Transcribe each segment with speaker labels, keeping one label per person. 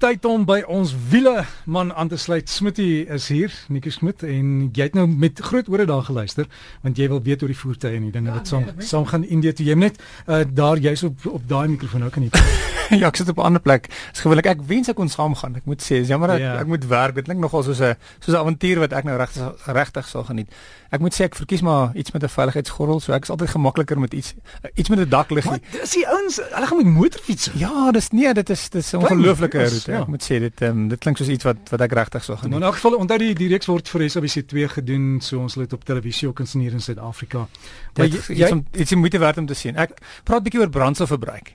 Speaker 1: tyd om by ons wiele man aan te sluit. Smitty is hier, Nico Smit en jy het nou met groot ore daar geluister want jy wil weet oor die voertuie en die dinge wat saam saam gaan Indië toe. Jy net uh, daar jy's op op daai mikrofoon ook kan jy.
Speaker 2: ja, ek sit op 'n ander plek. Dis gewoonlik ek wens ek kon saamgaan. Ek moet sê, is jammer dat ja. ek moet werk. Dit klink nogal soos 'n soos 'n avontuur wat ek nou regtig regtig sal geniet. Ek moet sê ek verkies maar iets met 'n veiligheidsgordel, so ek is altyd gemakliker met iets iets met 'n dakliggie.
Speaker 1: Dis die ouens, hulle gaan met motorfiets.
Speaker 2: Ja, dis nee, dit is dis 'n ongelooflike roete. Ja. Ek moet sê dit um, dit klink soos iets wat wat ek regtig sou geniet.
Speaker 1: Maar in elk geval onthou die die reeks word vir SABC2 gedoen, so ons het op televisie ook in hier in Suid-Afrika.
Speaker 2: Maar jy jy dit is moeite werd om te sien. Ek praat bietjie oor brandstofverbruik.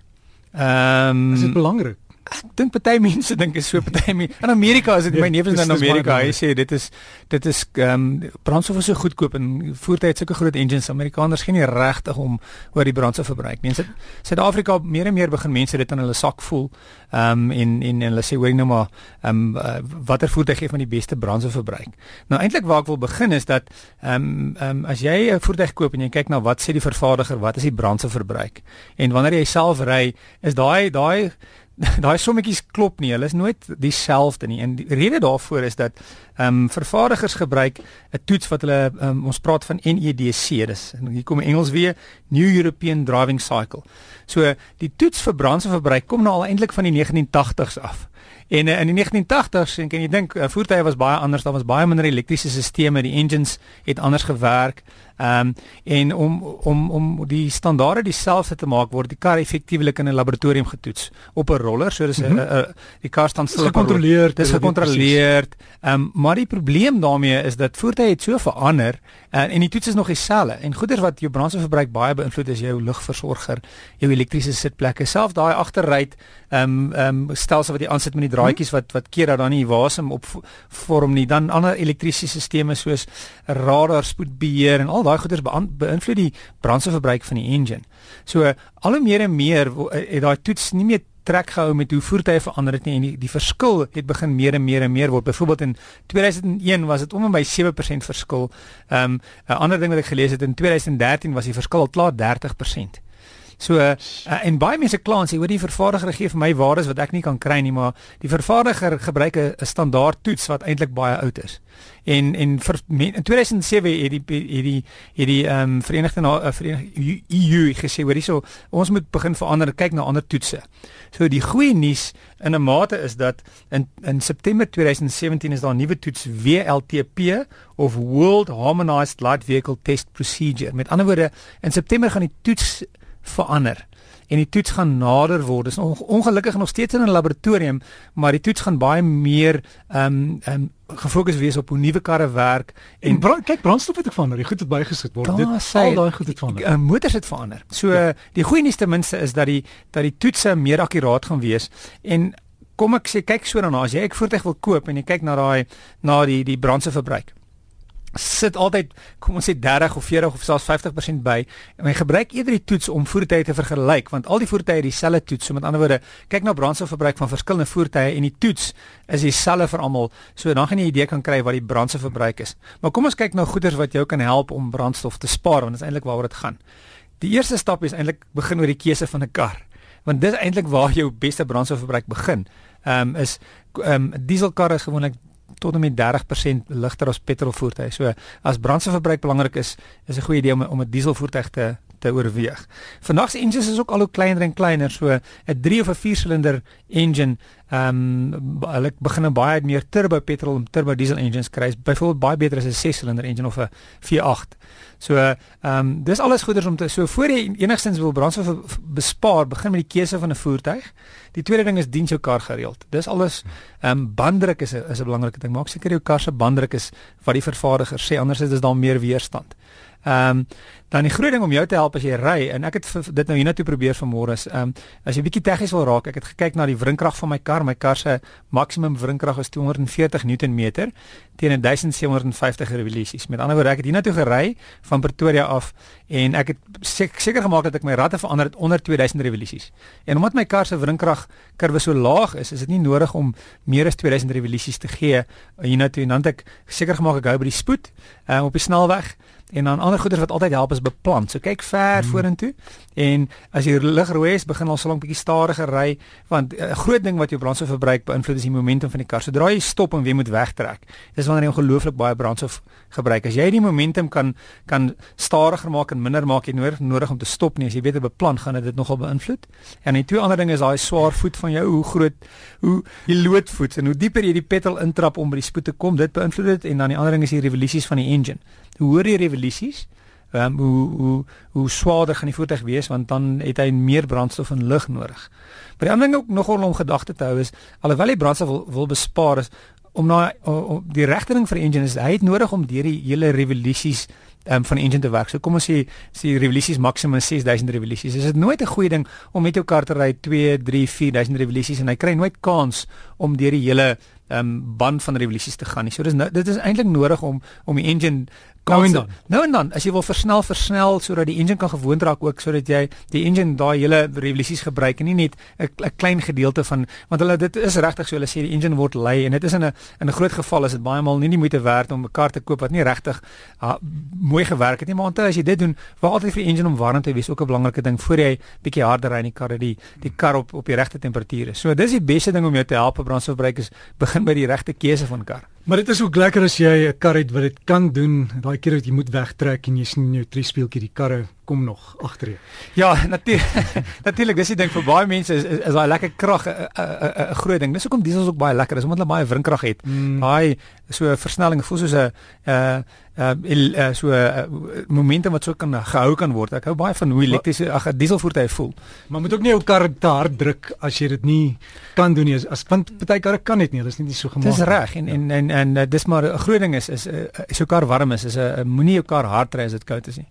Speaker 2: Ehm um,
Speaker 1: is dit belangrik?
Speaker 2: Ek dink party mense dink is so party mense in Amerika is dit my neef is in Amerika hy sê dit is dit is ehm um, brandstof is so goedkoop en voertuie het sulke groot engines Amerikaners geen nie regtig om oor die brandstof verbruik mense Suid-Afrika meer en meer begin mense dit in hulle sak voel ehm um, en, en en hulle sê hoor nou maar ehm um, uh, watter voertuig gee van die beste brandstof verbruik? Nou eintlik waar ek wil begin is dat ehm um, ehm um, as jy 'n voertuig koop en jy kyk na wat sê die vervaardiger wat is die brandstof verbruik? En wanneer jy self ry is daai daai daai sommetjies klop nie. Hulle is nooit dieselfde nie. En die rede daarvoor is dat ehm um, vervaardigers gebruik 'n toets wat hulle um, ons praat van NEDC. Dis hier kom Engels weer New European Driving Cycle. So die toets vir brandstofverbruik kom nou al eintlik van die 1980s af. En uh, in die 1980s en kan jy dink uh, voertuie was baie anders, daar was baie minder elektriese stelsels, die engines het anders gewerk. Ehm um, en om om om die standaarde dieselfde te maak word die kar effektiewelik in 'n laboratorium getoets op 'n roller, so dis 'n mm -hmm. die kar staan stil
Speaker 1: gekontroleer,
Speaker 2: dis gekontroleer. Ehm um, maar die probleem daarmee is dat voertuie het so verander uh, en die toets is nog dieselfde. En goeders wat jou brandstofverbruik baie beïnvloed is jou lugversorger, jou elektriese sitplekke, self daai agterry ehm um, ehm um, stelsel wat jy aansit met die draadjies wat wat keer dat dan nie wasem op vorm nie, dan ander elektriese stelsels soos radar, spoedbeheer en al daai goeders beïnvloed die brandstofverbruik van die engine. So al hoe meer en meer eh, het daai toets nie meer trek gehou met hoe voertuie verander het nie en die, die verskil het begin meer en meer en meer word. Byvoorbeeld in 2001 was dit om en by 7% verskil. Ehm um, 'n ander ding wat ek gelees het in 2013 was die verskil al klaar 30%. So uh, en baie mense kla en sê hoor die vervaardiger gee vir my waardes wat ek nie kan kry nie, maar die vervaardiger gebruik 'n standaard toets wat eintlik baie oud is. En en vir, in 2007 het die het die het die ehm um, Verenigde uh, Verenigde EU gesê hoor hierso ons moet begin verander kyk na ander toetse. So die goeie nuus in 'n mate is dat in in September 2017 is daar 'n nuwe toets WLTP of World Harmonized Light Vehicle Test Procedure. Met ander woorde in September gaan die toets verander en die toets gaan nader word. Dis ongelukkig nog steeds in 'n laboratorium, maar die toets gaan baie meer ehm um, ehm um, gefokus wees op hoe nuwe karre werk
Speaker 1: en, en brand, kyk brandstof het verander. Die goed het bygesit word. Dit al daai goed het verander.
Speaker 2: Uh, motors het verander. So ja. die goeie nuus ten minste is dat die dat die toetse meer akkuraat gaan wees en kom ek sê kyk so daarna as jy 'n voertuig wil koop en jy kyk na daai na die die brandstofverbruik sit altyd kom ons sê 30 of 40 of selfs 50% by en jy gebruik eerder die toets om voertuie te vergelyk want al die voertuie het dieselfde toets. So met ander woorde kyk na brandstofverbruik van verskillende voertuie en die toets is dieselfde vir almal. So dan gaan jy 'n idee kan kry wat die brandstofverbruik is. Maar kom ons kyk nou goeders wat jou kan help om brandstof te spaar want dit is eintlik waaroor dit gaan. Die eerste stap is eintlik begin oor die keuse van 'n kar want dis eintlik waar jou beste brandstofverbruik begin. Ehm um, is ehm um, dieselkarre is gewoonlik tot en met 30% ligter as petrolvoertuie. So as brandstofverbruik belangrik is, is 'n goeie idee om om 'n dieselvoertuig te te oorweeg. Vandag se engines is ook al hoe kleiner en kleiner, so 'n 3 of 'n 4 silinder engine, ehm um, hulle begin baie meer turbo petrol en turbo diesel engines kry. Byvoorbeeld baie beter as 'n 6 silinder engine of 'n V8. So ehm um, dis alles goeders om te so voor jy enigstens wil brandstof bespaar, begin met die keuse van 'n voertuig. Die tweede ding is dien jou kar gereeld. Dis alles ehm um, banddruk is 'n is 'n belangrike ding. Maak seker jou kar se banddruk is wat die vervaardiger sê anders is dit dan meer weerstand. Ehm um, dan die groot ding om jou te help as jy ry en ek het dit nou hiernatoe probeer vanmôre is ehm um, as jy bietjie tegnies wil raak, ek het gekyk na die wrinkrag van my kar. My kar se maksimum wrinkrag is 240 Newtonmeter teen 1750 revolusies. Met ander woorde, ek het hiernatoe gery van Pretoria af en ek het seker gemaak dat ek my radde verander het onder 2000 revolusies. En omdat my kar se wrinkrag kurwe so laag is, is dit nie nodig om meer as 2000 revolusies te gee hiernatoe en dan het ek seker gemaak ek hou by die spoed um, op die snelweg en dan ander goeder wat altyd help is beplant. So kyk ver hmm. vorentoe en as jy lig rooi is, begin al so lank bietjie stadiger ry want eh, 'n uh, groot ding wat jou brandstofverbruik beïnvloed is die momentum van die kar. Sodra jy stop en weer moet wegtrek, dis wanneer jy ongelooflik baie brandstof gebruik. As jy die momentum kan kan stadiger maak en minder maak, jy nodig nodig om te stop nie. As jy op beplan gaan dit nogal beïnvloed. En die twee ander dinge is daai swaar voet van jou, hoe groot hoe jy loodvoet en hoe dieper jy die petrol intrap om by die spoed te kom, dit beïnvloed dit en dan die ander ding is die revolusies van die engine. Hoe hoor die revolusies? Ehm um, hoe hoe hoe swaarder gaan die voertuig wees want dan het hy meer brandstof en lug nodig. Maar die ander ding ook nogal om gedagte te hou is alhoewel hy brandstof wil, wil bespaar is om na om die regte ding vir engine is hy het nodig om deur die hele revolusies um, van engine te werk. So kom ons sê sê revolusies maksimum 6000 revolusies. Is dit nooit 'n goeie ding om met jou kar te ry 2, 3, 4000 revolusies en hy kry nooit kans om deur die hele um, band van revolusies te gaan nie. So dis nou, dit is eintlik nodig om om die engine
Speaker 1: Nou en dan.
Speaker 2: Nou en dan, as jy wil versnel, versnel sodat die engine kan gewoond raak ook sodat jy die engine daai hele revolusies gebruik en nie net 'n klein gedeelte van want hulle dit is regtig so hulle sê die engine word lei en dit is in 'n in 'n groot geval is dit baie maal nie die moeite werd om 'n kar te koop wat nie regtig uh, mooi gewerk het nie maar onthou as jy dit doen, wou altyd vir die engine om warm te wees ook 'n belangrike ding voor jy bietjie harder ry in die kar dat die die kar op op die regte temperature is. So dis die beste ding om jou te help brandstofverbruik is begin by die regte keuse van kar.
Speaker 1: Maar dit is ook lekker as jy 'n kar het wat dit kan doen. Daai keer wat jy moet wegtrek en jy sien jou drie speeltjie die karre kom nog agter jou.
Speaker 2: Ja, natuurlik. natuurlik, dis die ding vir baie mense is is, is daai lekker krag 'n 'n 'n groot ding. Dis hoekom diesels ook baie lekker is omdat hulle baie wrinkrag het. Mm. Daai so 'n versnelling voel soos 'n 'n uh, so 'n uh, momentum wat so kan gehou kan word. Ek hou baie van hoe elektriese ag dieselvoertuie voel.
Speaker 1: Maar moet ook nie jou kar te hard druk as jy dit nie kan doen nie. As want baie karre kan dit nie. Dit is nie so gemaak.
Speaker 2: Dis reg en, ja. en en en en dis maar 'n groot ding is is uh, so kar warm is is 'n uh, moenie jou kar hard ry as dit koud is nie.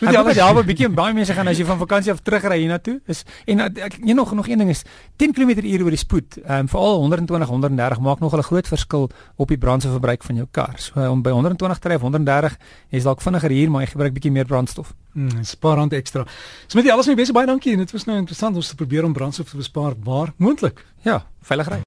Speaker 2: Moet jy almal daar 'n bietjie baie mense gaan as jy van vakansie af terugry hiernatoe. Is en ek nee nog nog een ding is 10 km/h oor die spoed. Ehm um, veral 120 130 maak nog 'n groot verskil op die brandstofverbruik van jou kar. So om by 120 te ry of 130 is dalk vinniger hier, maar jy gebruik bietjie meer brandstof.
Speaker 1: Mm, spaar rand ekstra. So met jy alles mee besig baie dankie en dit was nou interessant om te probeer om brandstof te bespaar waar moontlik.
Speaker 2: Ja, veilig ry.